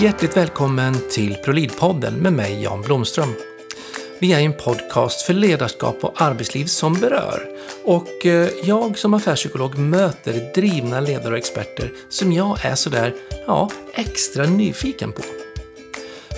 Hjärtligt välkommen till ProLid-podden med mig Jan Blomström. Vi är en podcast för ledarskap och arbetsliv som berör. Och eh, jag som affärspsykolog möter drivna ledare och experter som jag är sådär, ja, extra nyfiken på.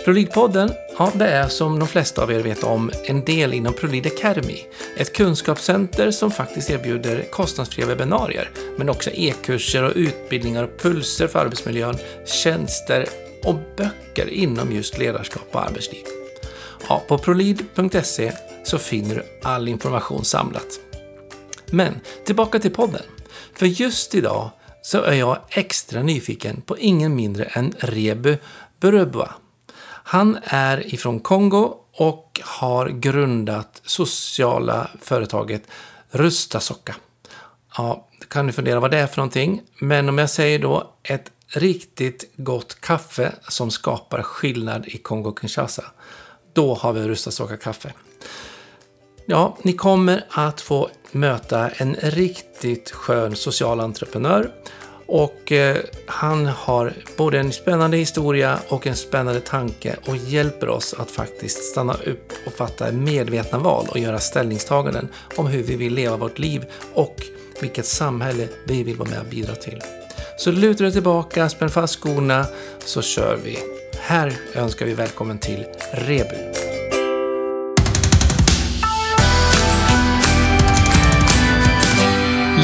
ProLid-podden, ja, det är som de flesta av er vet om en del inom ProLead Academy. Ett kunskapscenter som faktiskt erbjuder kostnadsfria webbinarier, men också e-kurser och utbildningar och pulser för arbetsmiljön, tjänster och böcker inom just ledarskap och arbetsliv. Ja, på prolid.se så finner du all information samlat. Men tillbaka till podden. För just idag så är jag extra nyfiken på ingen mindre än Rebu Burubwa. Han är ifrån Kongo och har grundat sociala företaget Rustasocka. Ja, då kan du fundera vad det är för någonting. Men om jag säger då ett riktigt gott kaffe som skapar skillnad i Kongo-Kinshasa. Då har vi Rustasoka kaffe. Ja, ni kommer att få möta en riktigt skön social entreprenör och eh, han har både en spännande historia och en spännande tanke och hjälper oss att faktiskt stanna upp och fatta medvetna val och göra ställningstaganden om hur vi vill leva vårt liv och vilket samhälle vi vill vara med och bidra till. Så luta dig tillbaka, spänn fast skorna så kör vi. Här önskar vi välkommen till Rebu.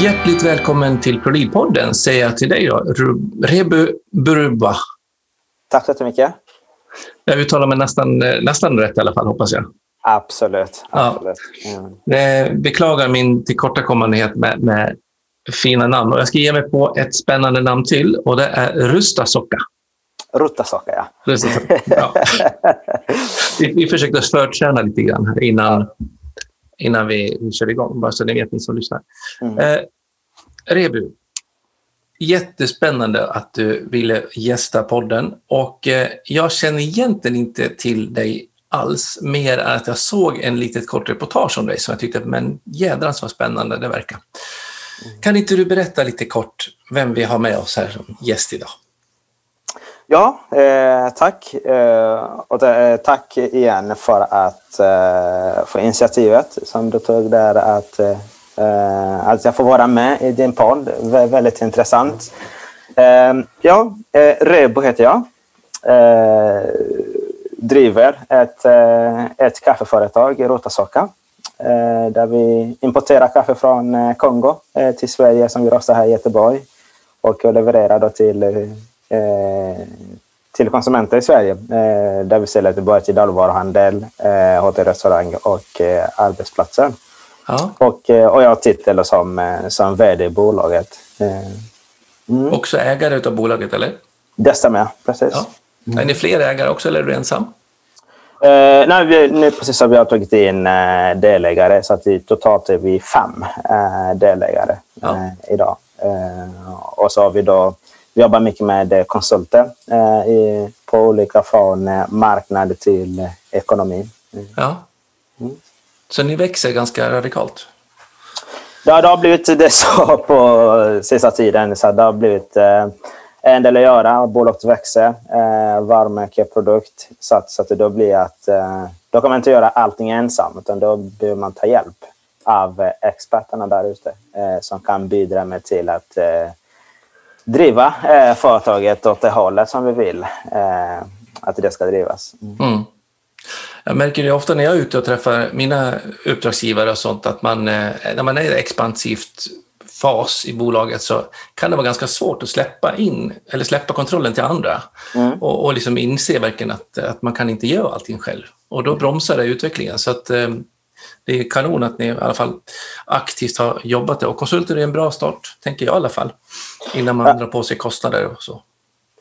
Hjärtligt välkommen till ProLid-podden säger jag till dig då, Rebu Buruba. Tack så jättemycket. Jag uttalar mig nästan, nästan rätt i alla fall, hoppas jag. Absolut. absolut. Ja. Mm. Beklagar min tillkortakommandighet med, med fina namn. Och jag ska ge mig på ett spännande namn till och det är Rustasocka. Rutasocka, ja. Ja. vi, vi försökte förträna lite grann här innan, innan vi, vi kör igång, bara så ni vet, ni som lyssnar. Mm. Eh, Rebu, jättespännande att du ville gästa podden och eh, jag känner egentligen inte till dig alls, mer än att jag såg en litet kort reportage om dig som jag tyckte, men jädrans vad spännande det verkar. Kan inte du berätta lite kort vem vi har med oss här som gäst idag? Ja, eh, tack. Eh, och eh, tack igen för att eh, för initiativet som du tog där att, eh, att jag får vara med i din podd. V väldigt intressant. Eh, ja, eh, Rebo heter jag. Eh, driver ett, eh, ett kaffeföretag i Rotasocka Eh, där vi importerar kaffe från eh, Kongo eh, till Sverige som vi rostar här i Göteborg och levererar då till, till konsumenter i Sverige där vi säljer till både till dagligvaruhandel, hotell, restaurang och arbetsplatser. Ja. Och, och jag har titel som, som vd i bolaget. Mm. Också ägare av bolaget eller? Det stämmer, precis. Ja. Är ni fler ägare också eller är du ensam? Uh, nej, vi, nu precis har vi tagit in uh, delägare så att vi, totalt är vi fem uh, delägare ja. uh, idag. och så har vi då, vi jobbar mycket med konsulter i, på olika från marknad till ekonomi. Ja. Mm. Så ni växer ganska radikalt? Ja, det har blivit det så på sista tiden. Så det har blivit Eh, en del att göra. Bolaget växer, eh, varumärke, Så att, så att då blir att eh, då kan man inte göra allting ensam utan då behöver man ta hjälp av eh, experterna där ute eh, som kan bidra med till att eh, driva eh, företaget åt det hållet som vi vill eh, att det ska drivas. Mm. Mm. Jag märker det ofta när jag är ute och träffar mina uppdragsgivare och sånt att man, eh, när man är expansivt fas i bolaget så kan det vara ganska svårt att släppa in eller släppa kontrollen till andra mm. och, och liksom inse verkligen att, att man kan inte göra allting själv. Och då bromsar det utvecklingen. Så att, eh, det är kanon att ni i alla fall aktivt har jobbat det. Och konsulter är en bra start, tänker jag i alla fall, innan man ja. drar på sig kostnader och så.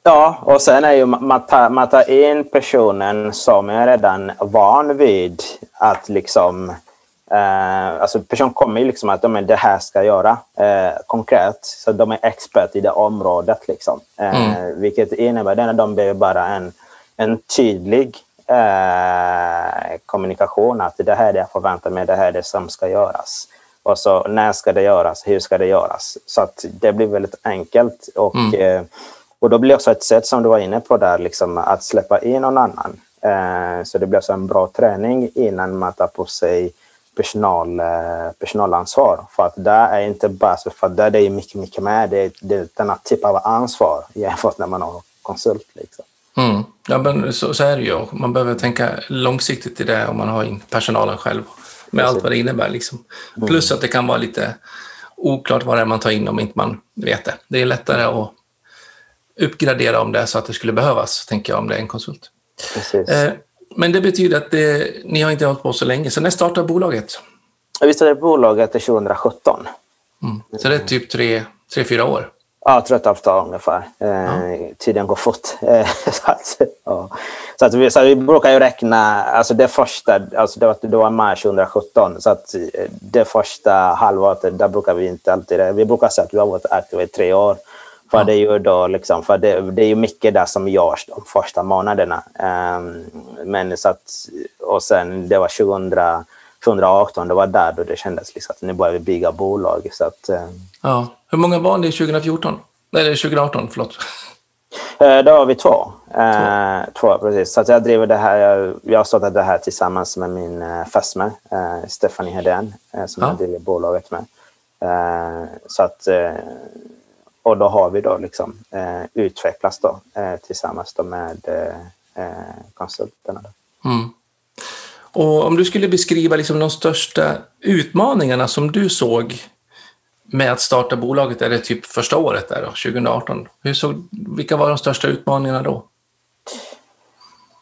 Ja, och sen är ju man tar, man tar in personen som är redan van vid att liksom Eh, alltså personen kommer ju liksom att de är det här ska jag göra eh, konkret. Så de är expert i det området. Liksom. Eh, mm. Vilket innebär att de behöver bara en, en tydlig eh, kommunikation. Att det här är det jag förväntar mig, det här är det som ska göras. Och så när ska det göras, hur ska det göras? Så att det blir väldigt enkelt. Och, mm. Eh, Och då blir det också ett sätt som du var inne på där, liksom, att släppa in någon annan. Eh, så det blir alltså en bra träning innan man tar på sig personal, eh, personalansvar. För att där är inte bara så, för där är det mycket, mycket mer. Det är, det är denna typ av ansvar jämfört när man har konsult. Liksom. Mm. Ja, men så, så, är det ju. Man behöver tänka långsiktigt i det om man har in personalen själv. Med Precis. allt vad det innebär. Liksom. Mm. Plus att det kan vara lite oklart vad det är man tar in om inte man vet det. Det är lättare att uppgradera om det är så att det skulle behövas, tänker jag, om det är en konsult. Eh, men det betyder att det, ni har inte hållit på så länge. Så när startade bolaget? Vi startade bolaget 2017. Mm. Så det är typ tre, tre fyra år? Ja, tre och ett halvt år ungefär. Eh, ja. Tiden går fort. så att, ja. så att vi, så vi brukar ju räkna, alltså det första, alltså det var, det var maj 2017, så att det första halvåret, där brukar vi inte alltid, vi brukar säga att vi har varit aktiva i tre år. För, det, är ju då liksom, för det, det, är ju mycket där som görs de första månaderna. Um, men så att, och sen det var 2000, 2018, det var där då det kändes liksom att nu börjar vi bygga bolag. Så att, um, ja. Hur många var ni 2014? Eller 2018, förlåt. Uh, då var vi två. Uh, två. precis. Så att jag driver det här, jag, jag har startat det här tillsammans med min uh, fästmö, uh, Stephanie Hedén, som ja. jag driver bolaget med. så att och då har vi då liksom, eh, utvecklats då, eh, tillsammans då med eh, eh konsulterna. Mm. Och om du skulle beskriva liksom de största utmaningarna som du såg med att starta bolaget, är det typ första året där då, 2018? Hur såg, vilka var de största utmaningarna då?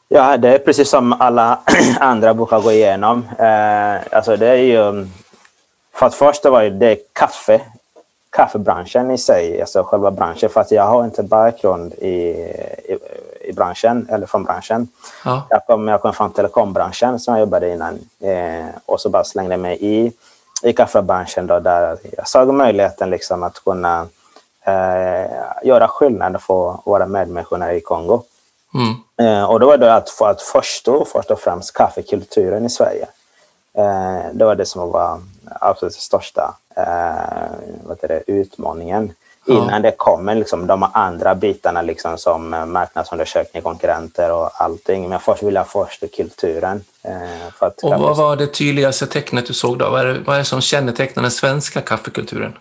Ja, det är precis som alla andra brukar gå igenom. Eh, alltså det är ju... För att först var det kaffe kaffebranschen i sig, alltså själva branschen, för att jag har inte bakgrund i, i, i branschen, eller från branschen. Ja. Jag kom, jag kom från telekombranschen som jag jobbade innan eh, och så bara slängde mig i, i kaffebranschen då, där jag såg möjligheten liksom att kunna eh, göra skillnad för våra medmänniskor i Kongo. Mm. Eh, och då var det att, för att förstå först och främst kaffekulturen i Sverige. Eh, det var det som var absolut största eh, det, utmaningen. Ja. Innan det kommer liksom, de andra bitarna liksom, som marknadsundersökning, konkurrenter och allting. Men först vill jag förstå kulturen. Eh, för och vad var det tydligaste tecknet du såg då? Vad är det, vad är det som kännetecknar den svenska kaffekulturen?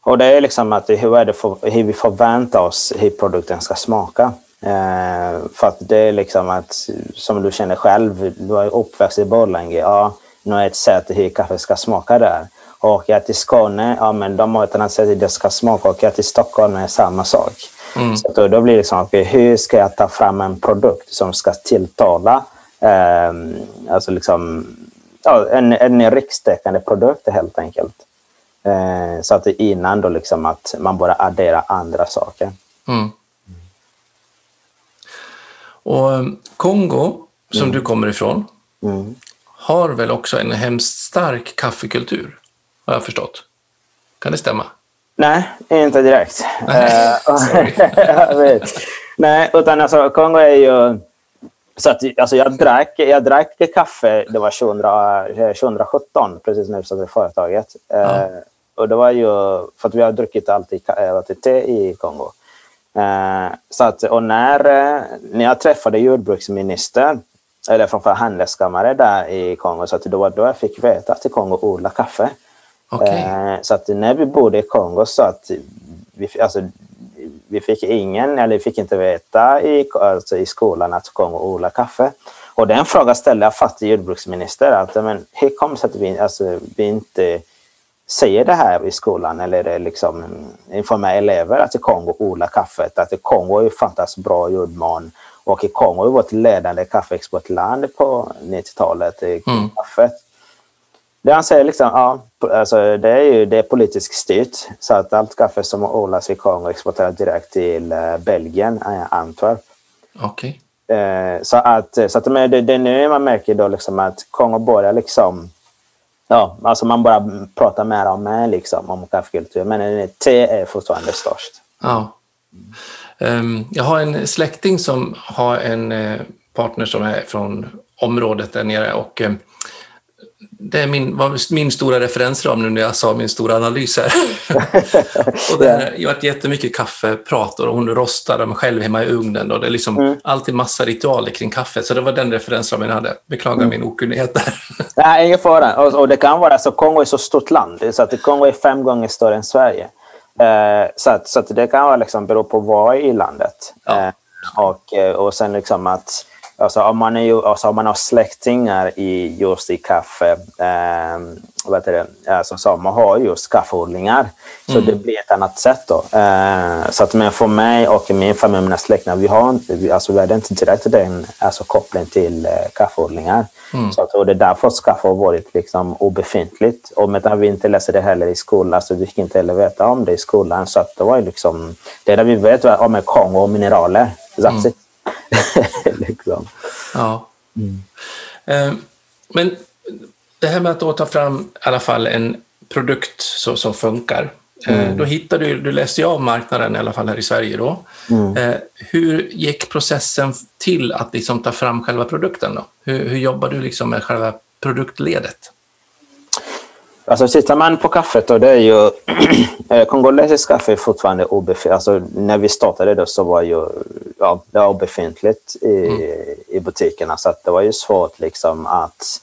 Och det är liksom att hur, är det för, hur vi förväntar oss hur produkten ska smaka. Eh, för att det är liksom att, som du känner själv, du är uppväxt i Borlänge, ja, är ett sätt hur kaffe ska smaka där. Och jag till Skåne, ja men de har ett annat sätt hur det ska smaka och jag till Stockholm är samma sak. Mm. Så då, då blir det liksom, okay, hur ska jag ta fram en produkt som ska tilltala, eh, alltså liksom, ja, en, en rikstäckande produkt helt enkelt. Eh, så att det innan då liksom att man bara adderar andra saker. Mm. Och eh, Kongo, som mm. du kommer ifrån, mm. Har väl också en hemskt stark kaffekultur, har jag förstått. Kan det stämma? Nej, inte direkt. Nej, Nej utan alltså Kongo är ju... Så att, alltså jag, drack, jag drack kaffe, det var 2000, 2017, eh, precis när vi startade företaget. Ja. Eh, och det var ju för att vi har druckit alltid, alltid te i Kongo. Eh, så att, och när, eh, när jag träffade jordbruksministern, eller framförallt handelskammare där i Kongo, så att det var då jag fick veta att i Kongo odlar kaffe. Okay. Eh, så att när vi bodde i Kongo så att vi, alltså, vi fick ingen, eller vi fick inte veta i, alltså i skolan att Kongo odlar kaffe. Och den frågan ställde jag faktiskt till jordbruksministern, att men, hur kommer det sig att vi, alltså, vi inte säger det här i skolan eller liksom informerar elever att i Kongo odlar kaffet, att i Kongo är fantastiskt bra jordmån och i Kongo är vårt ledande kaffeexportland på 90-talet i mm. kaffet. Det han säger liksom, ja, alltså det är ju det är politiskt styrt så att allt kaffe som odlas i Kongo exporteras direkt till uh, Belgien, uh, Antwerp. Okej. Okay. Eh, så att, så att det, det är nu man märker då liksom att Kongo börjar liksom Ja, alltså man bara pratar mer om liksom, om kaffekultur. Men te är fortfarande störst. Ja. Um, jag har en släkting som har en uh, partner som är från området där nere och um, det är min, var min stora referensram nu när jag sa min stora analys här. och det har varit jättemycket kaffeprat och hon rostar dem själv hemma i ugnen och det är liksom mm. alltid massa ritualer kring kaffet. Så det var den referensramen jag hade. Beklagar mm. min okunnighet där. Nej, ingen fara. Och, och, det kan vara så, Kongo är så stort land, så att Kongo är fem gånger större än Sverige. Eh, så att, så att det kan vara liksom bero på var i landet. Ja. Eh, och, eh, och sen liksom att Alltså om man, är, alltså om man har släktingar i just i kaffe, eh, vad heter det, alltså så man har just kaffeodlingar. Så mm. det blir ett annat sätt då. Eh, så att men för mig och min familj, mina släktingar, vi har inte, vi, alltså vi hade inte direkt den alltså koppling till eh, kaffeodlingar. Mm. Så att, och det är därför kaffe har varit liksom obefintligt. Och med att vi inte läser det heller i skolan, alltså vi fick inte heller veta om det i skolan. Så att det var liksom, det enda vi vet om Kongo och mineraler. That's mm. liksom. Ja. Mm. Eh, men det här med att ta fram i alla fall en produkt så, som funkar. Eh, mm. Då hittade du, du läste av marknaden i alla fall här i Sverige då. Mm. Eh, hur gick processen till att liksom ta fram själva produkten då? Hur, hur jobbar du liksom med själva produktledet? Alltså tittar man på kaffet då, det är ju... Eh, kongolesiskt kaffe är fortfarande obefintligt. Alltså, när vi startade då så var ju, ja, det var obefintligt i, mm. i butikerna. Så det var ju svårt liksom att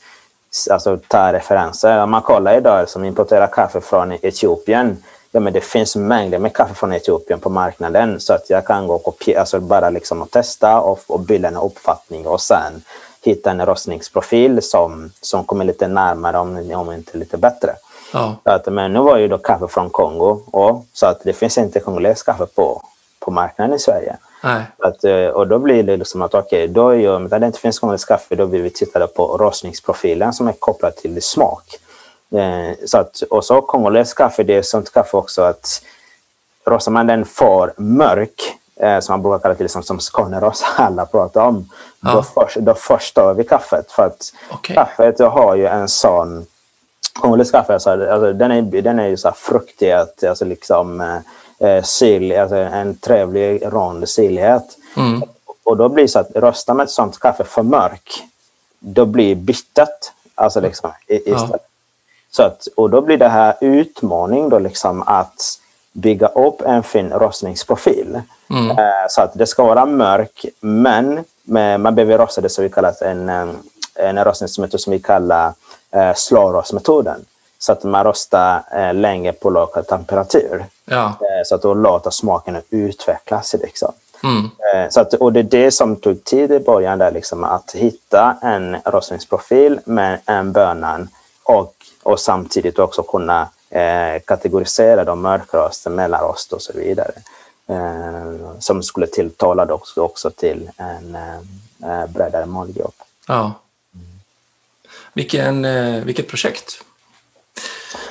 alltså, ta referenser. Om man kollar idag som importerar kaffe från Etiopien, ja, men det finns mängder med kaffe från Etiopien på marknaden. Så att jag kan gå och kopiera, alltså bara liksom och testa och, och bilda en uppfattning och sen hitta en rostningsprofil som, som kommer lite närmare, om, om inte lite bättre. Ja. Att, men nu var ju då kaffe från Kongo, och, så att det finns inte kongolesiskt kaffe på, på marknaden i Sverige. Att, eh, och då blir det liksom att okej, okay, när det inte finns kongolesiskt kaffe, då vill vi titta på rostningsprofilen som är kopplad till smak. Eh, så att, och så kongolesiskt kaffe, det är sånt kaffe också att rostar man den för mörk, eh, som man brukar kalla till, som, som Skåneros alla pratar om, ja. då, först, då förstör vi kaffet. För att okay. kaffet har ju en sån... Kongolesiskt kaffe, alltså, alltså, den, är, den är ju så fruktig, alltså liksom eh, eh, syrlig, alltså en trevlig rond syrlighet. Mm. Och då blir det så att röstar med ett sånt kaffe för mörk, då blir bittert. Alltså liksom, istället. Ja. Så att, och då blir det här utmaning då liksom att bygga upp en fin rostningsprofil. Mm. Eh, så att det ska vara mörk, men man behöver rosta det som vi kallar en, en rostningsmetod som vi kallar eh, slowroast-metoden. Så att man rostar eh, länge på låg temperatur. Ja. Så att då låter smaken utvecklas. Liksom. Mm. Så att, och det är det som tog tid i början, där, liksom, att hitta en rostningsprofil med en bönan och, och samtidigt också kunna eh, kategorisera de mörkrost, mellanrost och så vidare. Eh, som skulle tilltala också, också till en eh, bredare målgrupp. Ja. Vilken, eh, vilket projekt!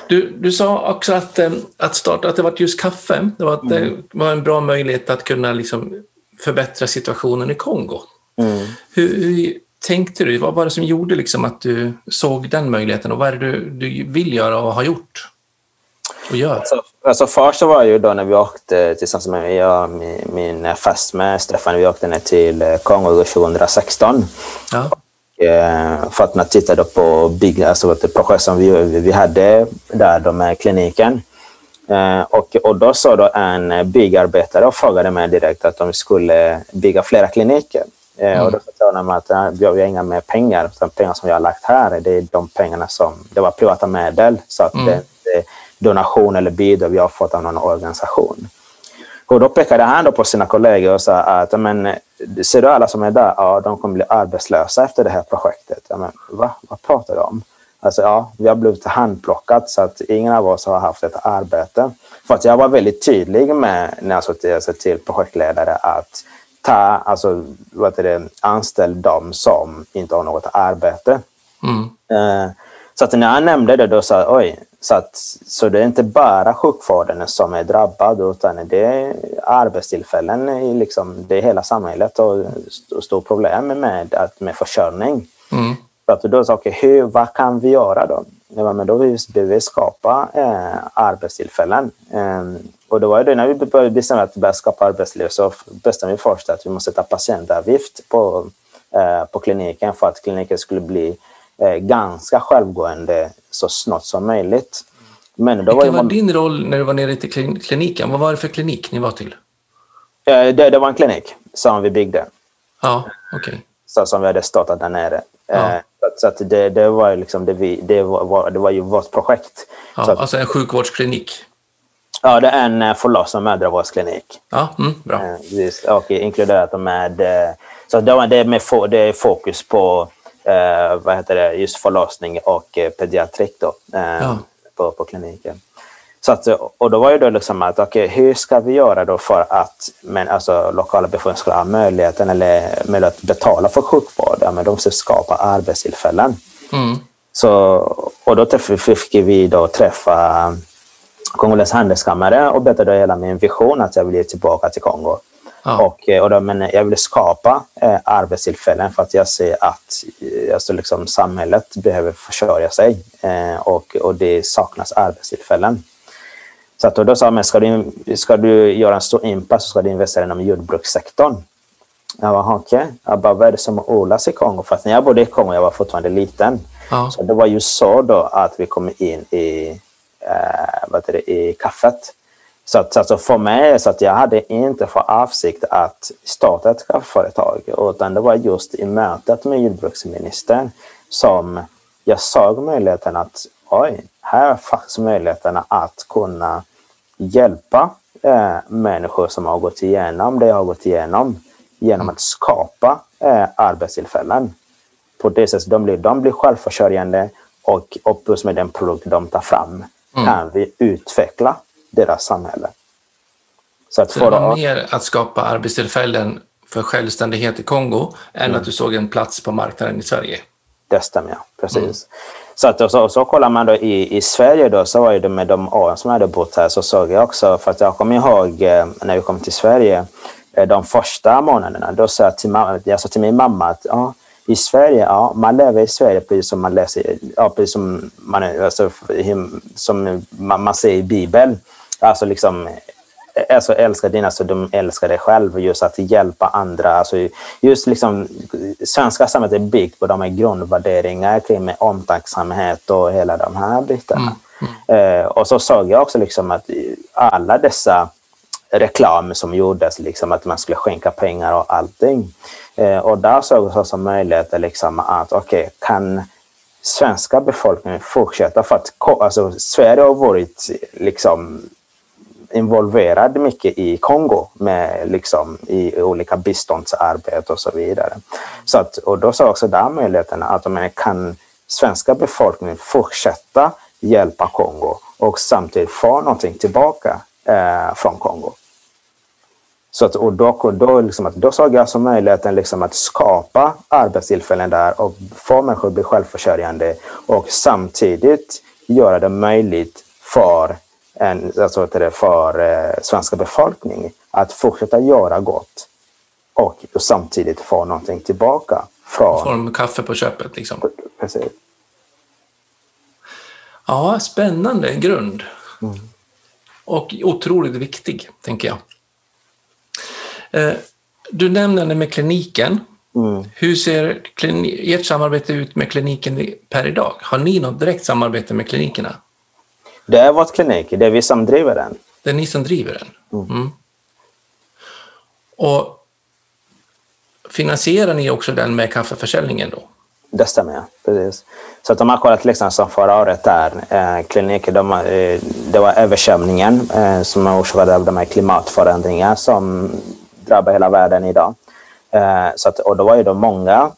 Du, du sa också att, eh, att starta, att det var just kaffe. Det var, det mm. var en bra möjlighet att kunna liksom förbättra situationen i Kongo. Mm. Hur, hur, tänkte du? Vad var det som gjorde liksom att du såg den möjligheten och vad är det du, du vill göra och har gjort? Och gör? Alltså, alltså först var ju då när vi åkte tillsammans med jag, min, min fästmö Stefan, vi åkte ner till eh, Kongo 2016. Ja. Och, eh, för att man tittade på big, alltså ett projekt som vi, vi hade där då med kliniken. Eh, och, och då sa då en byggarbetare och frågade mig direkt att de skulle bygga flera kliniker. Mm. Och då sa de att vi har inga mer pengar. De pengar som jag har lagt här, det är de pengarna som, det var privata medel. Så att mm. det, det, donation eller bidrag vi har fått av någon organisation. Och då pekade han då på sina kollegor och sa att men, ser du alla som är där? Ja, de kommer bli arbetslösa efter det här projektet. Ja, men, va? Vad pratar du om? Alltså, ja, vi har blivit handplockat så att ingen av oss har haft ett arbete. För att jag var väldigt tydlig med när jag sa till, projektledare att ta, alltså, vad det, anställ dem som inte har något arbete. Mm. Eh, så att när jag nämnde det då sa jag, oj, så, att, så det är inte bara sjukvården som är drabbad utan det är arbetstillfällen i liksom, det är hela samhället och, och stora problem med, att, med försörjning. Mm. Så att då sa okay, hur, vad kan vi göra då? Ja, men då vill vi skapa eh, arbetstillfällen. Eh, och det var det när vi bestämma att börja skapa arbetsliv så bestämde vi först att vi måste ta patientavgift på, eh, på kliniken för att kliniken skulle bli ganska självgående så snart som möjligt. Men då Vilken var, var din roll när du var nere till kliniken? Vad var det för klinik ni var till? Eh, det, det var en klinik som vi byggde. Ja, okej. Okay. Så som vi hade startat där nere. Ja. Eh, så att det, det, var liksom det, vi, det, var, det var ju vårt projekt. Ja, att, alltså en sjukvårdsklinik? Ja, det är en eh, förlossnings och mödravårdsklinik. Ja, mm, bra. Och inkluderat med... Så det, är med, det är fokus på vad heter det, just förlossning och pediatrik då, ja. på, på kliniken. Så att, och då var ju då liksom att okay, hur ska vi göra då för att men, alltså, lokala befolkningen ska ha möjligheten eller möjlighet att betala för sjukvård? Ja, men de ska skapa arbetstillfällen. Mm. Så, och då fick vi då träffa Kongoles handelskammare och berättade hela min vision att jag vill ge tillbaka till Kongo. Och, och då, men jag vill skapa eh, arbetstillfällen för att jag ser att alltså liksom, samhället behöver försörja sig eh, och, och det saknas arbetstillfällen. Så att då sa man, ska du, ska du göra en stor impact så ska du investera inom jordbrukssektorn. Jag var okej. Okay. Jag bara, vad är det som odlas i Kongo? För när jag bodde i Kongo jag var fortfarande liten. Ja. Så det var ju så då att vi kom in i, eh, vad det, i kaffet. Så att, alltså för mig, så att jag hade inte för avsikt att starta ett kaffeföretag, utan det var just i mötet med jordbruksministern som jag såg möjligheten att oj, här är faktiskt möjligheterna att kunna hjälpa eh, människor som har gått igenom det jag har gått igenom genom att skapa eh, arbetstillfällen. På det sättet de blir de blir självförsörjande och, och plus med den produkt de tar fram mm. kan vi utveckla deras samhälle. Så, att Så det var mer att skapa arbetstillfällen för självständighet i Kongo än mm. att du såg en plats på marknaden i Sverige? Det stämmer, ja. Precis. Mm. Så, att, så, så kollar man då i, i Sverige då, så var det med de åren som jag hade bott här så såg jag också, för att jag kommer ihåg eh, när vi kom till Sverige, eh, de första månaderna, då sa jag till, mamma, jag sa till min mamma att ja, i Sverige, ja, man lever i Sverige precis som man läser, ja, precis som man, alltså, som man, man ser i Bibeln. Alltså liksom alltså älska dina så de älskar dig själv. Just att hjälpa andra. Alltså just liksom, svenska samhället är byggt på de här grundvärderingar kring med omtänksamhet och hela de här bitarna. Mm. Mm. Eh, och så såg jag också liksom att alla dessa reklam som gjordes, liksom att man skulle skänka pengar och allting. Eh, och där såg jag som möjlighet liksom att okej, okay, kan svenska befolkningen fortsätta för att alltså, Sverige har varit liksom involverad mycket i Kongo med liksom i olika biståndsarbete och så vidare. Så att, och då sa också där möjligheten att man kan svenska befolkningen fortsätta hjälpa Kongo och samtidigt få någonting tillbaka eh, från Kongo. Så att, och då, då, liksom att, då såg jag som möjligheten liksom att skapa arbetstillfällen där och få människor att bli självförsörjande och samtidigt göra det möjligt för en, alltså för eh, svenska befolkning att fortsätta göra gott och samtidigt få någonting tillbaka. Från... Form kaffe på köpet liksom. Precis. Ja, spännande grund. Mm. Och otroligt viktig, tänker jag. Eh, du nämner det med kliniken. Mm. Hur ser ert samarbete ut med kliniken per idag? Har ni något direkt samarbete med klinikerna? Det är vår klinik, det är vi som driver den. Det är ni som driver den? Mm. Mm. Och finansierar ni också den med kaffeförsäljningen då? Det stämmer, ja. Precis. Så att de har kollat exempel som förra året där, eh, kliniker, de, eh, det var översvämningen eh, som orsakade av de här klimatförändringarna som drabbar hela världen idag. Eh, så att, och då var ju då många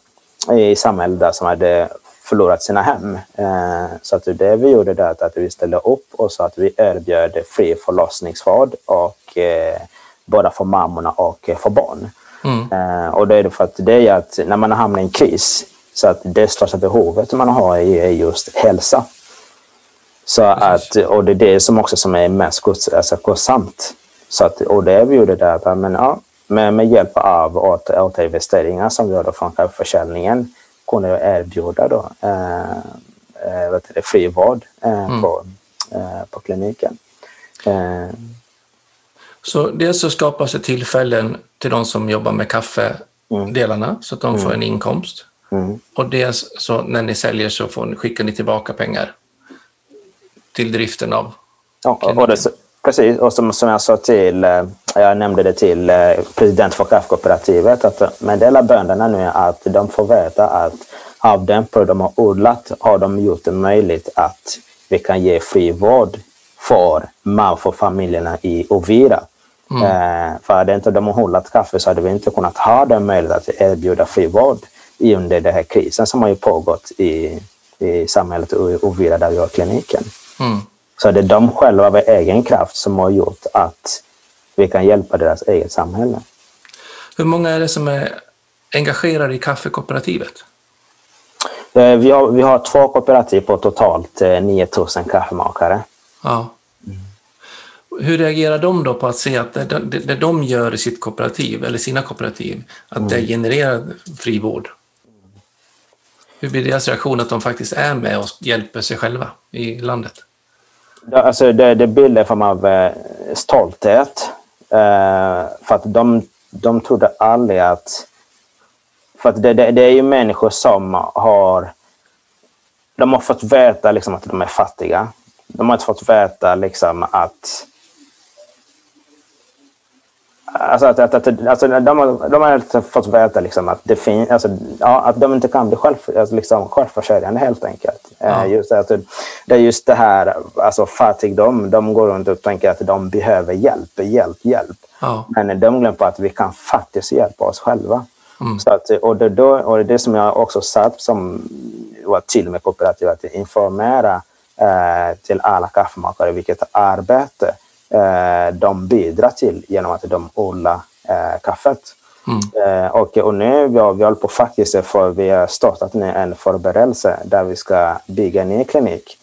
i samhället där som hade förlorat sina hem. Eh, så att det vi gjorde där att vi ställde upp och så att vi erbjöd fri förlossningsvård och eh, både för mammorna och för barn. Mm. Eh, och det är för att det är att när man hamnar i en kris så att det största behovet man har är just hälsa. Så att, och det är det som också som är mest alltså, kostsamt. Så att, och det vi gjorde där att men, ja, med, med hjälp av återinvesteringar som vi har från försäljningen kunde jag erbjuda då, eh, eh vet du, fri vård eh, mm. på, eh, på kliniken. Eh. Så dels så skapas det tillfällen till de som jobbar med kaffedelarna mm. så att de får en mm. inkomst. Mm. Och det, så när ni säljer så får skickar ni tillbaka pengar till driften av Ja, och det, precis, och som, som jag sa till, eh, jag nämnde det till eh, president för kaffekooperativet, att meddela bönderna nu att de får veta att av den produkt de har odlat har de gjort det möjligt att vi kan ge fri vård för Malfo-familjerna i Ovira. Mm. Eh, för hade inte de odlat kaffe så hade vi inte kunnat ha den möjligheten att erbjuda fri vård under den här krisen som har pågått i, i samhället Ovira där vi har kliniken. Mm. Så det är de själva av egen kraft som har gjort att vi kan hjälpa deras eget samhälle. Hur många är det som är engagerade i kaffekooperativet? Eh, vi har, vi har två kooperativ på totalt 9000 eh, kaffemakare. Ja. Hur reagerar de då på att se att det, det, det de gör i sitt kooperativ, eller sina kooperativ, att mm. det genererar frivård? Hur blir deras reaktion att de faktiskt är med och hjälper sig själva i landet? Alltså det, det bildar en form av eh, stolthet. Eh, för att de, de trodde aldrig att... För att det, det, det, är ju människor som har... De har fått veta liksom att de är fattiga. De har inte fått veta liksom att Alltså att, att, att, alltså de, har, de har fått veta liksom att, det fin, alltså, ja, att de inte kan bli själv, alltså liksom självförsörjande helt enkelt. Eh, ja. Just att, det är just det här, alltså fattigdom, de går runt och tänker att de behöver hjälp, hjälp, hjälp. Ja. Men de glömmer på att vi kan faktiskt hjälpa oss själva. Mm. Så att, och, det, då, och det som jag också satt som var till med kooperativ, att informera eh, till alla kaffemakare vilket arbete de bidrar till genom att de odlar eh, kaffet. Mm. Eh, och, och nu vi har vi håller på faktiskt för vi har startat nu en förberedelse där vi ska bygga en ny klinik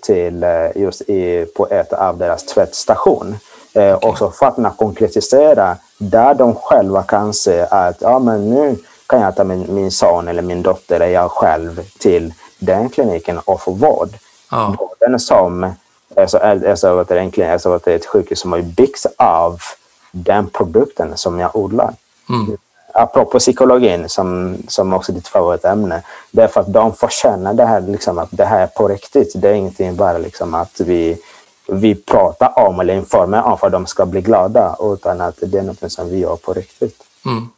till just i, på ett av deras tvättstation. Okay. Och så för att kunna konkretisera där de själva kan se att ja, men nu kan jag ta min, min son eller min dotter eller jag själv till den kliniken och få vård. Ja. Vården som Alltså, alltså, att det egentligen alltså, att det är ett sjukhus som har byggts av den produkten som jag odlar. Mm. Apropå psykologin, som, som också är ditt favoritämne. Det är för att de får känna det här, liksom, att det här är på riktigt. Det är ingenting bara liksom, att vi, vi pratar om eller informerar om för att de ska bli glada, utan att det är något som vi gör på riktigt. Mm.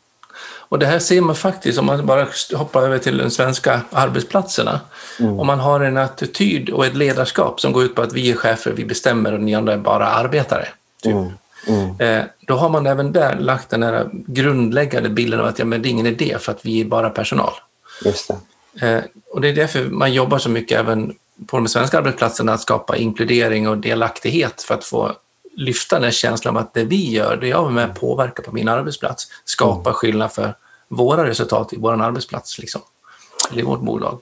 Och det här ser man faktiskt om man bara hoppar över till de svenska arbetsplatserna. Mm. Om man har en attityd och ett ledarskap som går ut på att vi är chefer, vi bestämmer och ni andra är bara arbetare. Typ. Mm. Mm. Eh, då har man även där lagt den här grundläggande bilden av att ja, men det är ingen idé för att vi är bara personal. Just det. Eh, och det är därför man jobbar så mycket även på de svenska arbetsplatserna att skapa inkludering och delaktighet för att få lyfta den här känslan av att det vi gör, det jag är med påverkar på min arbetsplats, skapar skillnad för våra resultat i vår arbetsplats, liksom, eller i vårt bolag.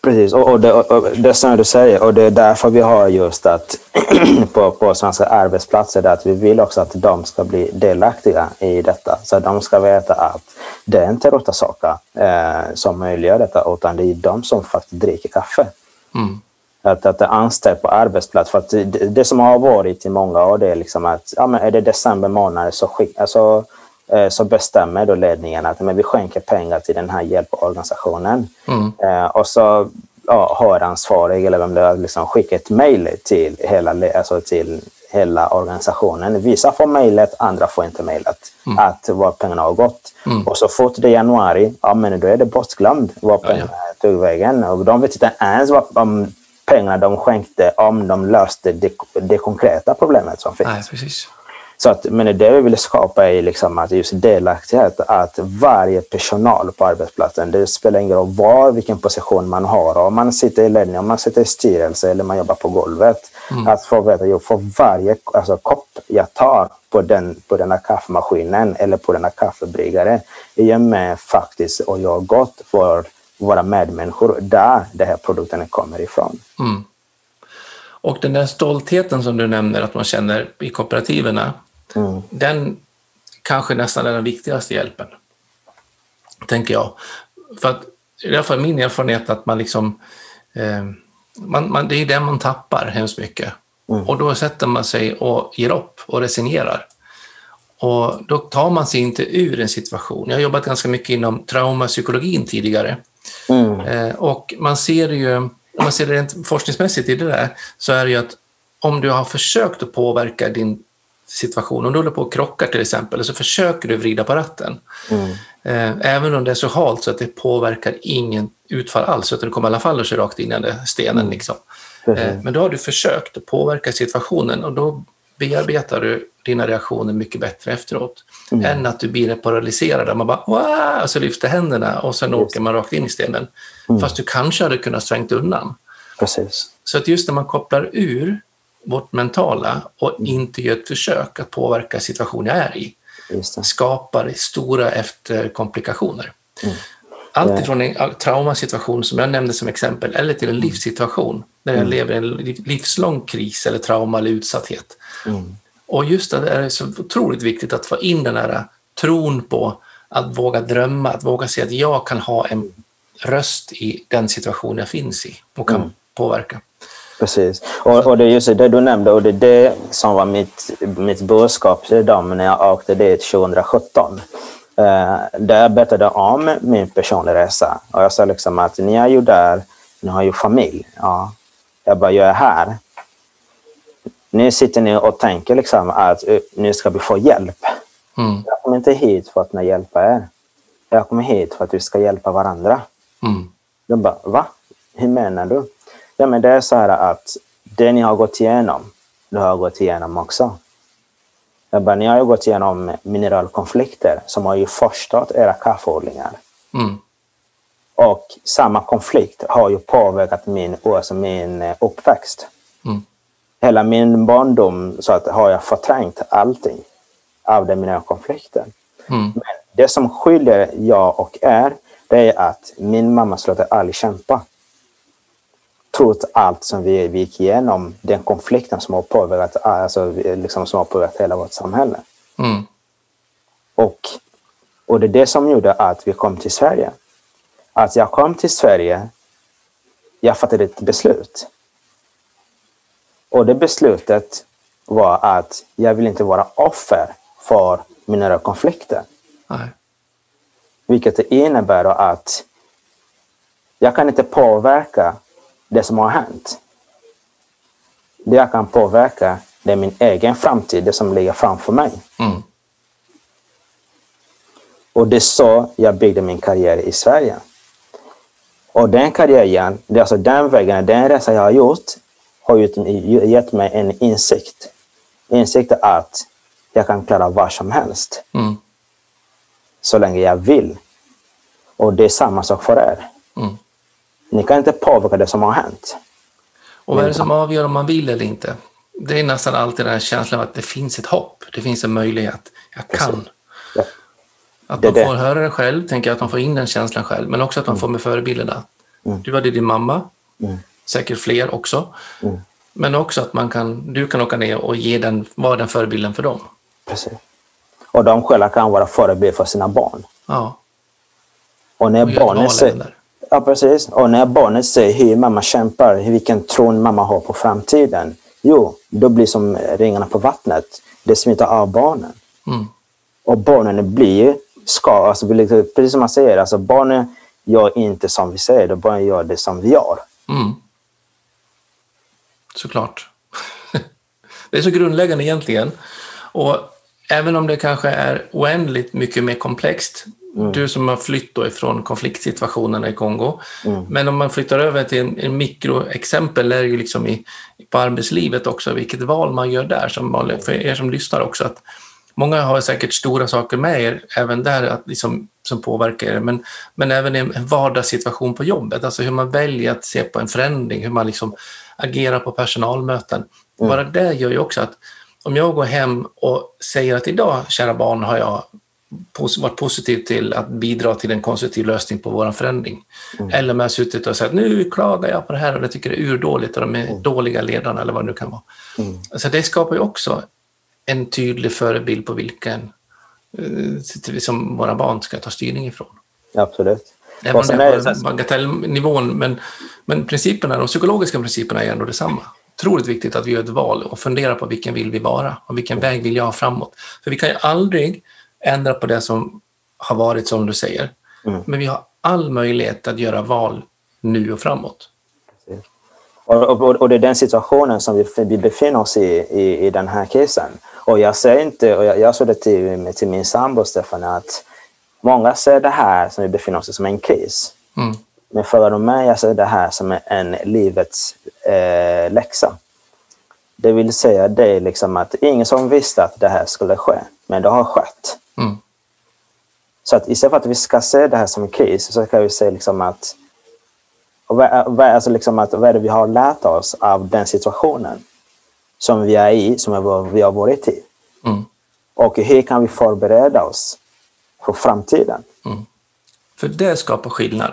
Precis, och, och, det, och det som du säger, och det är därför vi har just att på, på svenska arbetsplatser, att vi vill också att de ska bli delaktiga i detta. Så att de ska veta att det är inte Rotasaka eh, som möjliggör detta, utan det är de som faktiskt dricker kaffe. Mm att, att anställd på arbetsplats. För att det, det, som har varit i många år det är liksom att ja, men är det december månad så, skick, alltså, eh, så bestämmer då ledningen att men vi skänker pengar till den här hjälporganisationen. Mm. Eh, och så ja, har ansvarig eller vem det är liksom skicka ett mejl till hela, alltså till hela organisationen. Vissa får mejlet, andra får inte mejlet. Mm. Att var pengarna har gått. Mm. Och så fort det är januari, ja men då är det bortglömt var pengarna ja, ja. tog vägen. Och de vet inte ens vad, om pengarna de skänkte om de löste det, det konkreta problemet som finns. Nej, precis. Så att, men det vi vill skapa är liksom att just delaktighet, att varje personal på arbetsplatsen, det spelar ingen roll var, vilken position man har, om man sitter i ledning, om man sitter i styrelse eller man jobbar på golvet, mm. att få veta, att för varje alltså, kopp jag tar på den, på den här kaffemaskinen eller på den här kaffebryggaren, är jag med faktiskt och gör gott för våra medmänniskor där den här produkten kommer ifrån. Mm. Och den där stoltheten som du nämner att man känner i kooperativen, mm. den kanske nästan är den viktigaste hjälpen, tänker jag. För att i alla fall min erfarenhet att man liksom, eh, man, man, det är det man tappar hemskt mycket. Mm. Och då sätter man sig och ger upp och resignerar. Och då tar man sig inte ur en situation. Jag har jobbat ganska mycket inom traumapsykologin tidigare Mm. Eh, och man ser ju, om man ser det rent forskningsmässigt i det där, så är det ju att om du har försökt att påverka din situation, om du håller på och krockar till exempel, så försöker du vrida på ratten. Mm. Eh, även om det är så halt så att det påverkar ingen utfall alls, utan du kommer i alla fall att köra rakt in i stenen. Mm. Liksom. Mm. Men då har du försökt att påverka situationen och då bearbetar du dina reaktioner mycket bättre efteråt. Mm. Än att du blir paralyserad där man bara Wah! och så lyfter händerna och sen åker man rakt in i stenen. Mm. Fast du kanske hade kunnat svängt undan. Precis. Så att just när man kopplar ur vårt mentala och mm. inte gör ett försök att påverka situationen jag är i skapar stora efterkomplikationer. Mm. Allt ifrån en traumasituation som jag nämnde som exempel eller till en mm. livssituation där jag mm. lever i en livslång kris eller trauma eller utsatthet. Mm. Och just det är så otroligt viktigt att få in den här tron på att våga drömma, att våga se att jag kan ha en röst i den situation jag finns i och kan mm. påverka. Precis. Och, och det är just det du nämnde och det är det som var mitt, mitt budskap till dem när jag åkte dit 2017. Eh, där jag berättade om min personliga resa och jag sa liksom att ni är ju där, ni har ju familj. Ja. Jag bara, jag är här. Nu sitter ni och tänker liksom att eh, nu ska vi få hjälp. Mm. Jag kommer inte hit för att hjälpa er. Jag kommer hit för att vi ska hjälpa varandra. Mm. De bara, va? Hur menar du? Ja, men det är så här att det ni har gått igenom, det har jag gått igenom också. Jag bara, ni har ju gått igenom mineralkonflikter som har ju förstört era kaffeodlingar. Mm. Och samma konflikt har ju påverkat min, alltså min eh, uppväxt. Mm. Hela min barndom så att har jag förträngt allting av den mineralkonflikten. Mm. Men det som skiljer jag och er, det är att min mamma slutade aldrig kämpa trots allt som vi, vi gick igenom, den konflikten som har påverkat, alltså, liksom, som har påverkat hela vårt samhälle. Mm. Och, och det är det som gjorde att vi kom till Sverige. Att jag kom till Sverige, jag fattade ett beslut. Och det beslutet var att jag vill inte vara offer för mina konflikter. Nej. Vilket innebär att jag kan inte påverka det som har hänt. Det jag kan påverka, det är min egen framtid, det som ligger framför mig. Mm. Och det är så jag byggde min karriär i Sverige. Och den karriären, alltså den vägen, den resa jag har gjort, har gett mig en insikt. Insikt att jag kan klara vad som helst. Mm. Så länge jag vill. Och det är samma sak för er. Mm. Ni kan inte påverka det som har hänt. Och vad är det som avgör om man vill eller inte? Det är nästan alltid den här känslan av att det finns ett hopp, det finns en möjlighet, jag kan. Ja. Att man får höra det själv, tänker jag att man får in den känslan själv, men också att man mm. får med förebilderna. Mm. Du hade din mamma, mm. säkert fler också. Mm. Men också att man kan, du kan åka ner och ge den, vara den förebilden för dem. Precis. Och de själva kan vara förebild för sina barn. Ja. Och när och barnen ser, Ja, precis. Och när barnet ser hur mamma kämpar, vilken tron mamma har på framtiden, jo, då blir som ringarna på vattnet. Det smittar av barnen. Mm. Och barnen blir ska, alltså, precis som man säger, alltså barnen gör inte som vi säger, barnen gör det som vi gör. Mm. Såklart. det är så grundläggande egentligen. Och även om det kanske är oändligt mycket mer komplext Mm. Du som har flytt då ifrån konfliktsituationerna i Kongo. Mm. Men om man flyttar över till en, en mikroexempel är det ju liksom i, på arbetslivet också, vilket val man gör där, som, för er som lyssnar också. Att många har säkert stora saker med er, även där att liksom, som påverkar er, men, men även i en vardagssituation på jobbet, alltså hur man väljer att se på en förändring, hur man liksom agerar på personalmöten. Mm. Bara det gör ju också att om jag går hem och säger att idag, kära barn, har jag varit positiv till att bidra till en konstruktiv lösning på vår förändring. Mm. Eller om jag har suttit och sagt nu klagar jag på det här och jag tycker det är urdåligt och de är mm. dåliga ledarna eller vad det nu kan vara. Mm. Så det skapar ju också en tydlig förebild på vilken eh, som våra barn ska ta styrning ifrån. Absolut. Även om det är på bagatellnivån, men, men principerna, de psykologiska principerna är ändå detsamma. Otroligt viktigt att vi gör ett val och funderar på vilken vill vi vara och vilken väg vill jag ha framåt. För vi kan ju aldrig ändra på det som har varit som du säger. Mm. Men vi har all möjlighet att göra val nu och framåt. Och, och, och det är den situationen som vi, vi befinner oss i, i, i den här casen. Och jag säger inte, och jag, jag sa det till, till min sambo Stefan, att många ser det här som vi befinner oss i som en kris. Mm. Men för mig jag ser det här som en livets eh, läxa. Det vill säga det liksom att ingen som visste att det här skulle ske, men det har skett. Mm. Så att istället för att vi ska se det här som en kris så kan vi se liksom att, vad, alltså liksom att vad är det vi har lärt oss av den situationen som vi är i, som vi har varit i. Mm. Och hur kan vi förbereda oss för framtiden? Mm. För det skapar skillnad.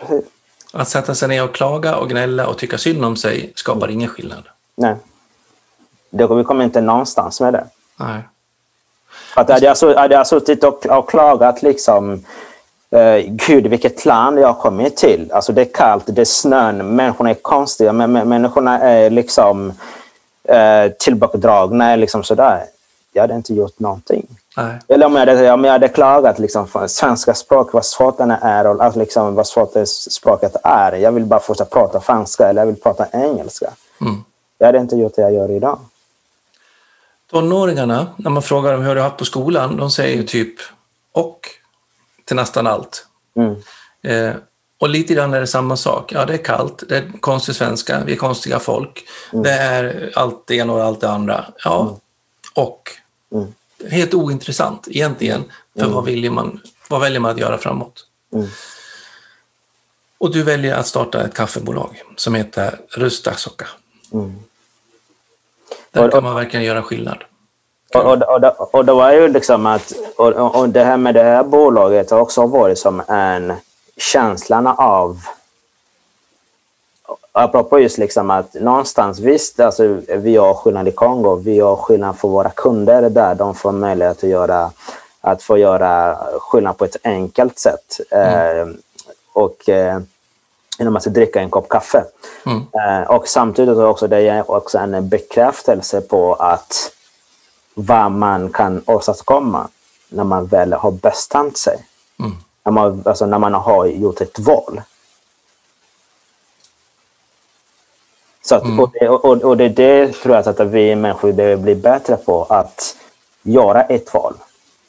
Precis. Att sätta sig ner och klaga och gnälla och tycka synd om sig skapar mm. ingen skillnad. Nej. Det, vi kommer inte någonstans med det. Nej. Att hade, jag, hade jag suttit och, och klagat liksom Uh, Gud, vilket land jag har kommit till. Alltså det är kallt, det är snön, människorna är konstiga, men, människorna är liksom uh, tillbakadragna. Liksom sådär. Jag hade inte gjort någonting. Nej. Eller om jag hade, om jag hade klagat liksom, för svenska språk, vad svårt det är och alltså, liksom, vad svårt det språket är. Jag vill bara fortsätta prata franska eller jag vill prata engelska. Mm. Jag hade inte gjort det jag gör idag. Tonåringarna, när man frågar dem hur du har haft på skolan, de säger ju typ och till nästan allt. Mm. Eh, och lite grann är det samma sak. Ja, det är kallt, det är konstig svenska, vi är konstiga folk. Mm. Det är allt det ena och allt det andra. Ja, Mm. och. Mm. Helt ointressant egentligen, för Mm. vad, väljer man, vad väljer man att göra framåt? Mm. Och du väljer att starta ett kaffebolag som heter Rustasocka. Mm. Där Och- kan man verkligen göra skillnad. Och, och, och, det- och det var ju liksom att, och, och och det här med det här bolaget har också varit som en känslan av, apropå just liksom att någonstans visst, alltså, vi gör skillnad i Kongo, vi gör skillnad för våra kunder där, de får möjlighet att göra, att få göra skillnad på ett enkelt sätt. Eh, och eh, genom att dricka en kopp kaffe. Mm. Eh, och samtidigt är också det är också en bekräftelse på att vad man kan åstadkomma när man väl har bestämt sig. Mm. När, man, alltså när man har gjort ett val. Så att, och, det, och, och det det tror jag att vi människor behöver bli bättre på. Att göra ett val.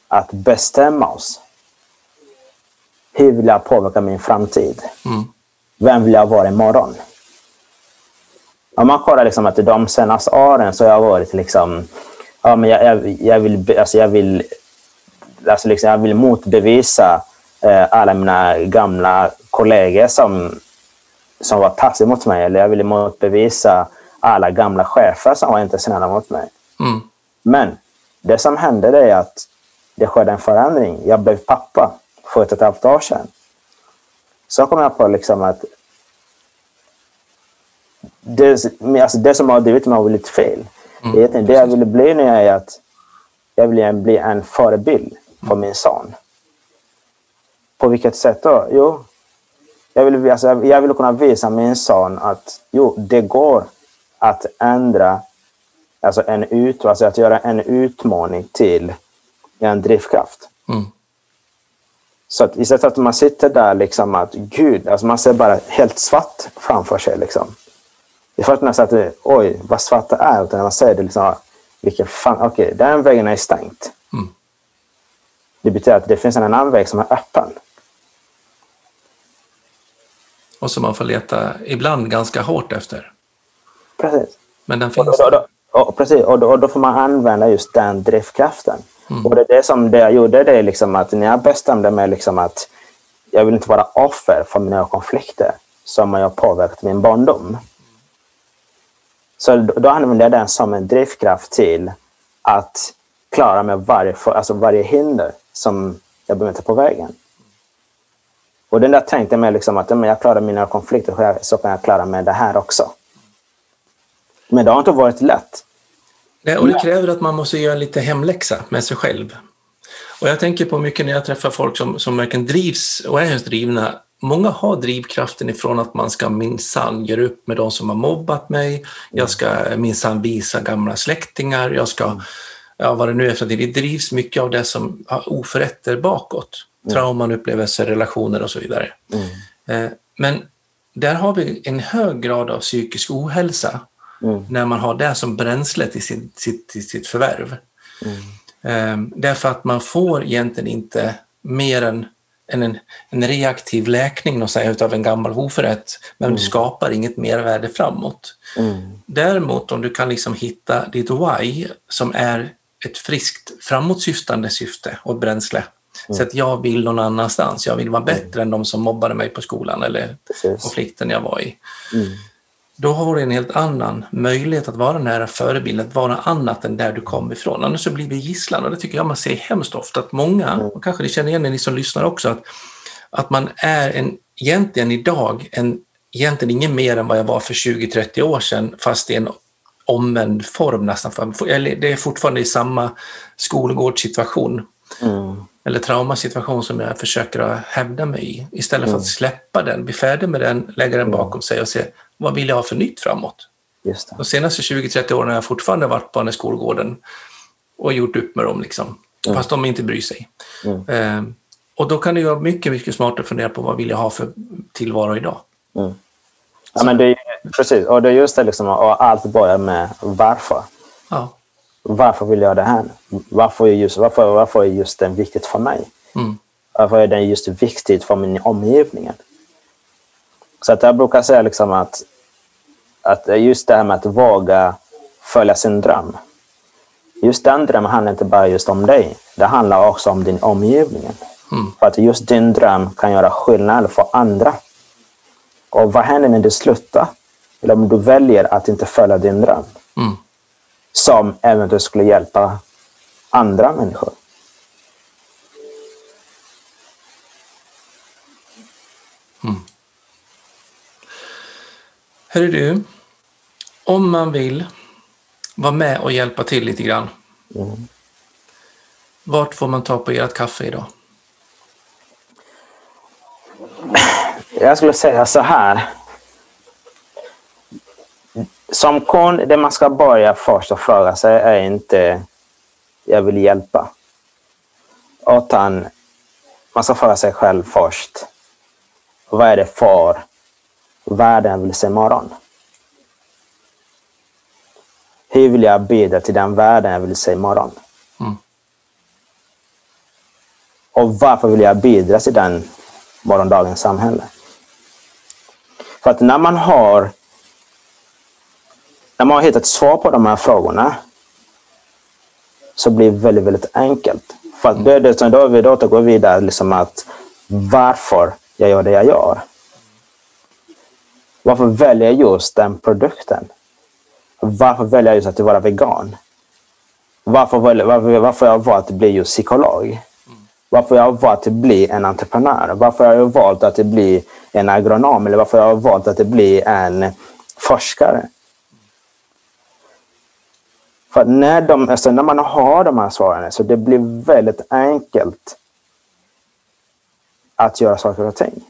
Att bestämma oss. Hur vill jag påverka min framtid? Mm. Vem vill jag vara imorgon? Om man kollar liksom att de senaste åren så har jag varit liksom, ja, men jag, jag, jag vill, alltså jag vill, alltså liksom jag vill motbevisa alla mina gamla kollegor som, som var taskiga mot mig. Eller jag vill motbevisa alla gamla chefer som var inte snälla mot mig. Mm. Men det som hände det är att det skedde en förändring. Jag blev pappa för ett och ett halvt år sedan. Så kom jag på liksom att det, alltså det som har drivit mig har blivit fel. Mm, det jag ville bli nu är att jag vill bli en förebild för min son. På vilket sätt då? Jo, jag vill, alltså, jag- jag vill kunna visa min son att jo, det går att ändra, alltså, en ut, alltså att göra en utmaning till en drivkraft. Mm. Så att istället för att man sitter där liksom att gud, alltså man ser bara helt svart framför sig. Liksom. Det är först att det- oj, vad svart det är. Utan när man säger det liksom, vilken fan, okej, den vägen är stängt. Mm. Det betyder att det finns en annan väg som är öppen. Och som man får leta ibland ganska hårt efter. Precis. Men den Och, finns då, då, och, precis, och, då, och då får man använda just den drivkraften. Mm. Och det är det som det jag gjorde, det är liksom att när jag bestämde mig liksom att jag vill inte vara offer för mina konflikter som har påverkat min barndom. Så då, använde jag den som en drivkraft till att klara mig varje, alltså varje hinder som jag möter på vägen. Och den där tänkte jag mig liksom att om jag klarar mina konflikter så jag- så kan jag klara mig det här också. Men det har inte varit lätt. Nej, och det kräver att man måste göra lite hemläxa med sig själv. Och jag tänker på mycket när jag träffar folk som, som verkligen drivs och är drivna. Många har drivkraften ifrån att man ska minsann göra upp med de som har mobbat mig. Jag ska minsann visa gamla släktingar. Jag ska, ja vad det nu är för det. Drivs mycket av det som har oförrätter bakåt. Trauman, upplevelser, relationer och så vidare. Eh, men där har vi en hög grad av psykisk ohälsa Mm. när man har det som bränsle till sitt, sitt, till sitt förvärv. Eh, därför att man får egentligen inte mer än en, en, reaktiv läkning säga, utav en gammal oförrätt, men det skapar inget mervärde framåt. Däremot om du kan liksom hitta ditt why som är ett friskt framåtsyftande syfte och bränsle. Så att jag vill någon annanstans. Jag vill vara bättre än de som mobbade mig på skolan eller Precis. konflikten jag var i. Då har du en helt annan möjlighet att vara den här förebilden, att vara annat än där du kom ifrån. Annars så blir vi gisslan och det tycker jag man ser hemskt ofta att många, och kanske ni känner igen ni som lyssnar också, att, att man är en, egentligen idag en, egentligen ingen mer än vad jag var för 20-30 år sedan, fast i en omvänd form nästan. Eller det är fortfarande i samma skolgårdssituation Mm. Eller traumasituation som jag försöker att hävda mig i. Istället för att släppa den, bli färdig med den, lägga den bakom sig och se vad vill jag ha för nytt framåt. Just det. De senaste 20-30 åren har jag fortfarande varit på den skolgården och gjort upp med dem, liksom. fast de inte bryr sig. Eh, och då kan det vara mycket, mycket smartare att fundera på vad vill jag ha för tillvaro idag. Ja, men det är, precis, och det är just det liksom, och allt börjar med varför. Ja. Varför vill jag det här? Varför är just, varför, varför är just den viktigt för mig? Mm. Varför är den just viktigt för min omgivning? Så att jag brukar säga liksom att, att just det här med att våga följa sin dröm. Just den drömmen handlar inte bara just om dig. Det handlar också om din omgivning. För att just din dröm kan göra skillnad för andra. Och vad händer när du slutar? Eller om du väljer att inte följa din dröm? Mm. Som eventuellt skulle hjälpa andra människor. Hörru du, om man vill vara med och hjälpa till lite grann, vart får man ta på ert kaffe idag? Jag skulle säga så här. Som kund, det man ska börja först och fråga sig är inte jag vill hjälpa. Utan man ska fråga sig själv först. Vad är det för världen vill se imorgon? Hur vill jag bidra till den världen jag vill se imorgon? Mm. Och varför vill jag bidra till den morgondagens samhälle? För att när man har när man har hittat svar på de här frågorna så blir det väldigt, väldigt enkelt. För att då, då, då, vi- då går vi vidare liksom att varför jag gör det jag gör. Varför väljer jag just den produkten? Varför väljer jag just att vara vegan? Varför, varför, varför jag har valt att bli just psykolog? Varför jag har valt att bli en entreprenör? Varför jag har valt att bli en agronom? Eller varför jag har valt att bli en forskare? För att när, de, alltså när man har de här svaren så det blir väldigt enkelt att göra saker och ting.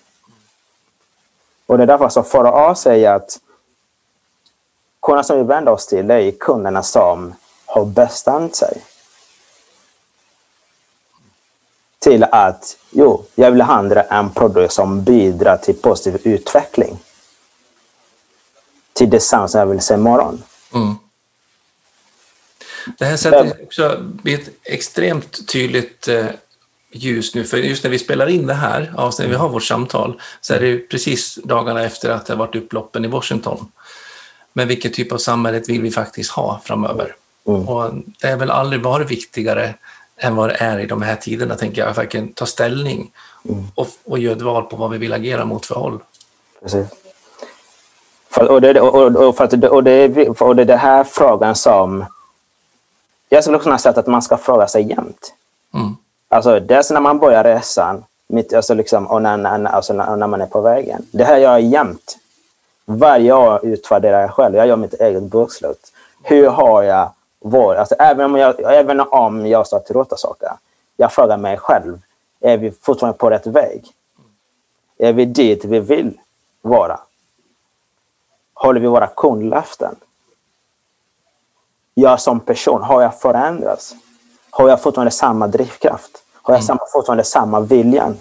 Och det är därför som för A säger att kunderna som vi vänder oss till är kunderna som har bestämt sig till att jo, jag vill handla en produkt som bidrar till positiv utveckling. Till det som jag vill se imorgon. Mm. Det här sätter också ett extremt tydligt eh, ljus nu, för just när vi spelar in det här avsnittet, vi har vårt samtal, så är det precis dagarna efter att det har varit upploppen i Washington. Men vilken typ av samhälle vill vi faktiskt ha framöver? Och det är väl aldrig varit viktigare än vad det är i de här tiderna, tänker jag, att verkligen ta ställning och, och göra ett val på vad vi vill agera mot för håll. Precis. För, och, det, och, och, för och, det, och det är den här frågan som... Jag skulle kunna säga att man ska fråga sig jämt. Mm. Alltså, dels när man börjar resan mitt, alltså liksom, och när, när, alltså när, när man är på vägen. Det här gör jag jämt. Varje år utvärderar jag själv. Jag gör mitt eget bokslut. Hur har jag varit? Alltså, även, om jag, även om jag står till råta saker. Jag frågar mig själv. Är vi fortfarande på rätt väg? Är vi dit vi vill vara? Håller vi våra kundlöften? Jag som person, har jag förändrats? Har jag fortfarande samma drivkraft? Har jag samma, fortfarande samma viljan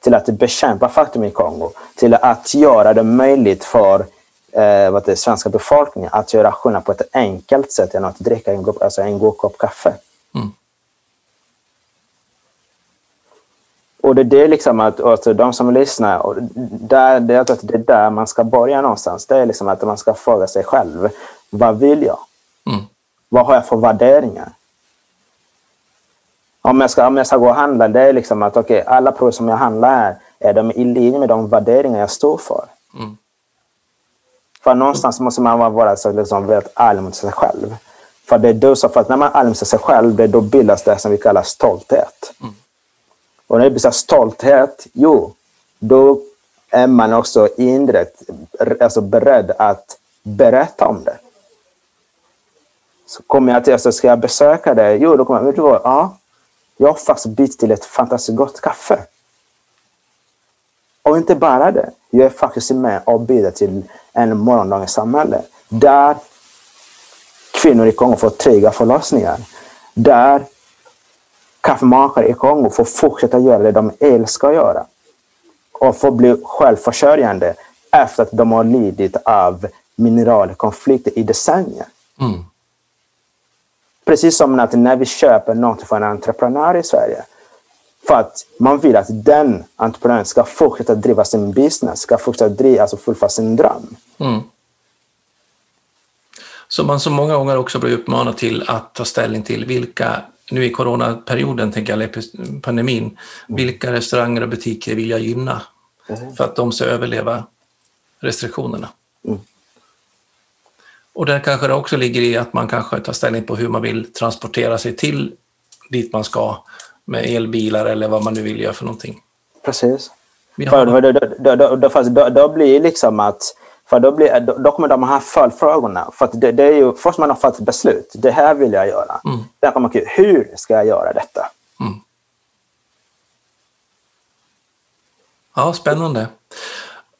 till att bekämpa fattigdom i Kongo? Till att göra det möjligt för eh, vad det, svenska befolkningen att göra skillnad på ett enkelt sätt genom att dricka en, alltså en god kopp kaffe. Mm. Och det är det liksom att alltså, de som lyssnar, och där, det, är det är där man ska börja någonstans. Det är liksom att man ska fråga sig själv. Vad vill jag? Mm. Vad har jag för värderingar? Om jag ska, om jag ska gå och handla, det är liksom att okay, alla produkter som jag handlar här, är de i linje med de värderingar jag står för? Mm. För någonstans måste man vara så liksom väldigt ärlig mot sig själv. För det är då så, för att när man är ärlig mot sig själv, det då bildas det som vi kallar stolthet. Mm. Och när det blir stolthet, jo, då är man också indirekt alltså beredd att berätta om det. Så kommer jag till, alltså, ska jag besöka dig? Jo, då kommer jag, vet du vad? Ja, jag har faktiskt bytt till ett fantastiskt gott kaffe. Och inte bara det, jag är faktiskt med och bidrar till en morgondagens samhälle. Där kvinnor i Kongo får trygga förlossningar. Där kaffemakare i Kongo får fortsätta göra det de älskar att göra. Och får bli självförsörjande efter att de har lidit av mineralkonflikter i decennier. Mm. Precis som att när vi köper något från en entreprenör i Sverige. För att man vill att den entreprenören ska fortsätta driva sin business, ska fortsätta driva, alltså fullfölja sin dröm. Mm. Så man så många gånger också blir uppmanad till att ta ställning till vilka, nu i coronaperioden, tänker jag, eller pandemin, mm. vilka restauranger och butiker vill jag gynna mm. för att de ska överleva restriktionerna. Mm. Och där kanske det också ligger i att man kanske tar ställning på hur man vill transportera sig till dit man ska med elbilar eller vad man nu vill göra för någonting. Precis. För då, då, då, då, då blir liksom att för då, blir, då, då kommer de här följdfrågorna. För det, det, är ju först man har fattat beslut. Det här vill jag göra. Mm. Sen kommer man hur ska jag göra detta? Mm. Ja, spännande.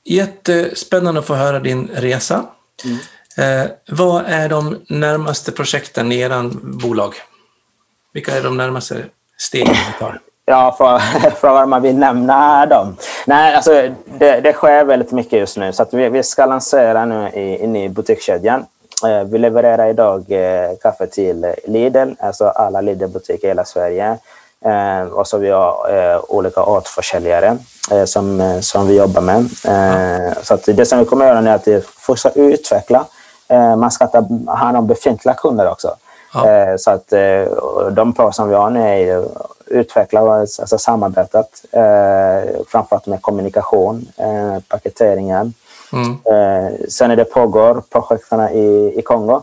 Jättespännande att få höra din resa. Mm. Eh, vad är de närmaste projekten i er bolag? Vilka är de närmaste stegen ni tar? Ja, frågar man vill nämna dem. Nej, alltså, det, det sker väldigt mycket just nu. Så att vi, vi ska lansera nu i, in i butikskedjan. Eh, vi levererar idag eh, kaffe till Lidl, alltså alla Lidl-butiker i hela Sverige. Eh, och så vi har eh, olika återförsäljare eh, som, som vi jobbar med. Eh, så att det som vi kommer att göra nu är att fortsätta utveckla Eh, man ska ta hand om befintliga kunder också. Ja. Eh, så att eh, de projekt som vi har nu är utveckla alltså samarbetet, framförallt med kommunikation, paketeringen. Mm. Sen är det pågår projekten i, i Kongo.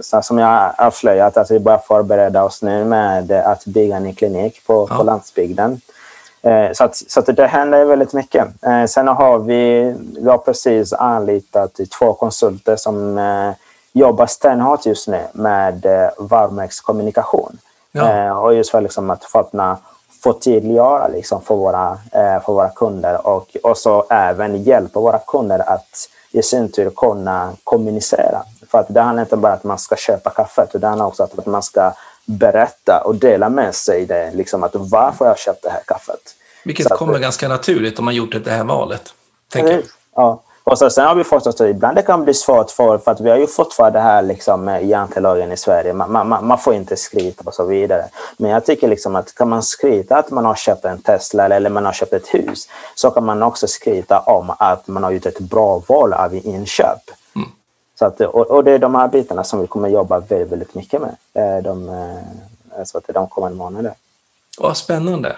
Så som jag avslöjat, att vi börjar förbereda oss nu med att bygga en klinik på, ja. på landsbygden. Eh, så, att, så att det händer väldigt mycket. Eh, sen har vi, vi har precis anlitat två konsulter som eh, jobbar stenhårt just nu med varumärkeskommunikation. Ja. Och just för liksom att få förtydliggöra liksom för, våra, för våra kunder och, och så även hjälpa våra kunder att i sin tur kunna kommunicera. För att det handlar inte bara om att man ska köpa kaffet, handlar också att man ska berätta och dela med sig det, liksom att varför jag köpt det här kaffet. Vilket så kommer att, ganska naturligt om man gjort det här valet. Tänker Ja. Och så, sen har vi fått att ibland det kan bli svårt för, för att vi har ju fortfarande det här liksom, jantelagen i Sverige. Man, man, man, får inte skryta och så vidare. Men jag tycker liksom att kan man skryta att man har köpt en Tesla eller man har köpt ett hus så kan man också skryta om att man har gjort ett bra val av inköp. Så att, och, och, det är de här bitarna som vi kommer jobba väldigt, väldigt mycket med de, eh, så att de kommande månaderna. Vad spännande.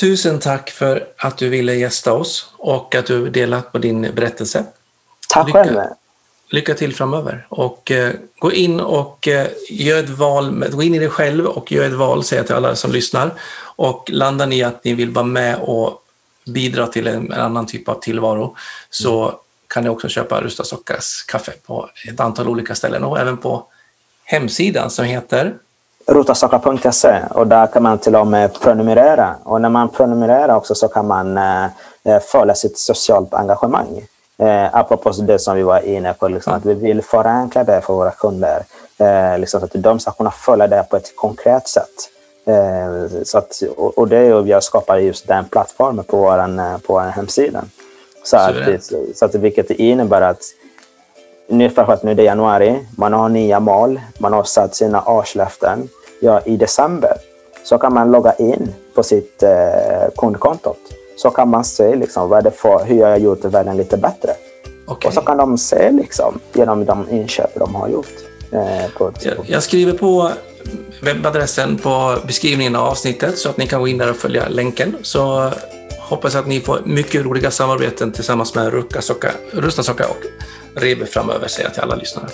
Tusen tack för att du ville gästa oss och att du delat på din berättelse. Tack lycka, själv. Lycka till framöver och eh, gå in och eh, gör ett val, gå in i dig själv och gör ett val, säger jag till alla som lyssnar. Och landar ni att ni vill vara med och bidra till en, en annan typ av tillvaro så kan ni också köpa Rusta Sockas kaffe på ett antal olika ställen och även på hemsidan som heter rotasaka.se och där kan man till och med prenumerera. Och när man prenumererar också så kan man eh, eh, följa sitt socialt engagemang. Eh, apropå det som vi var inne på, liksom, att vi vill förenkla det för våra kunder. Eh, liksom, så att de ska kunna följa det på ett konkret sätt. Eh, så att, och, och det är vi har skapat just den plattformen på vår, eh, på vår hemsida. Så att, så att, vilket innebär att nu, för att nu är det januari, man har nya mål, man har satt sina årslöften. Ja, I december så kan man logga in på sitt eh, kundkonto. Så kan man se liksom, vad det för, hur jag har gjort världen lite bättre. Okay. Och så kan de se liksom, genom de inköp de har gjort. Eh, på, jag, jag skriver på webbadressen på beskrivningen av avsnittet så att ni kan gå in där och följa länken. Så hoppas att ni får mycket roliga samarbeten tillsammans med Rusta och Rebe framöver, säger jag till alla lyssnare.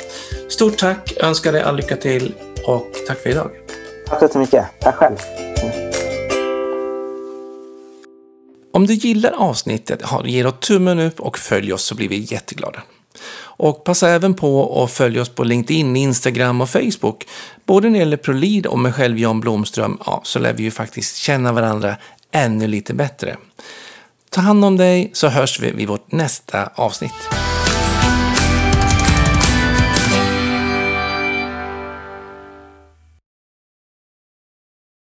Stort tack, önskar dig all lycka till och tack för idag. Tack så jättemycket. Tack själv. Om du gillar avsnittet, ge då tummen upp och följ oss så blir vi jätteglada. Och passa även på att följa oss på LinkedIn, Instagram och Facebook. Både när det gäller Prolid och mig själv Jan Blomström, ja, så lär vi ju faktiskt känna varandra ännu lite bättre. Ta hand om dig så hörs vi vid vårt nästa avsnitt.